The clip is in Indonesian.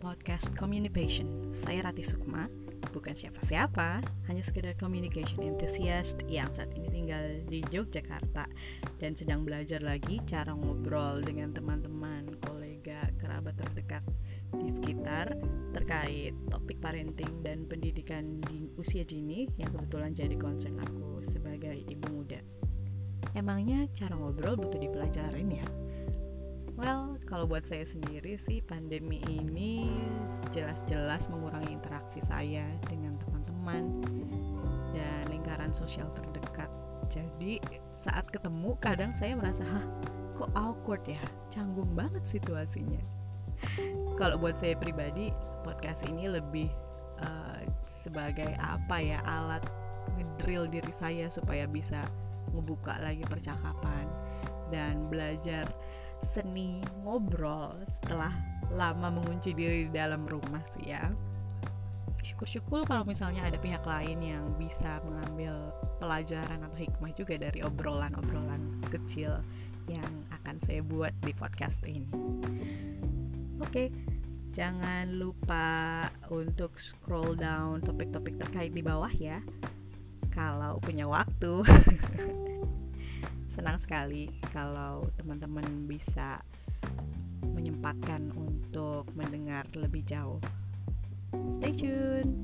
podcast Communication. Saya Rati Sukma, bukan siapa-siapa, hanya sekedar communication enthusiast yang saat ini tinggal di Yogyakarta dan sedang belajar lagi cara ngobrol dengan teman-teman, kolega, kerabat terdekat di sekitar terkait topik parenting dan pendidikan di usia dini yang kebetulan jadi concern aku sebagai ibu muda. Emangnya cara ngobrol butuh dipelajarin ya? Well, kalau buat saya sendiri sih pandemi ini jelas-jelas mengurangi interaksi saya dengan teman-teman dan lingkaran sosial terdekat. Jadi saat ketemu kadang saya merasa, hah kok awkward ya, canggung banget situasinya. Kalau buat saya pribadi, podcast ini lebih uh, sebagai apa ya alat ngedrill diri saya supaya bisa ngebuka lagi percakapan dan belajar seni ngobrol setelah lama mengunci diri di dalam rumah sih ya. Syukur-syukur kalau misalnya ada pihak lain yang bisa mengambil pelajaran atau hikmah juga dari obrolan-obrolan kecil yang akan saya buat di podcast ini. Oke jangan lupa untuk scroll down topik-topik terkait di bawah ya kalau punya waktu sekali kalau teman-teman bisa menyempatkan untuk mendengar lebih jauh. Stay tune.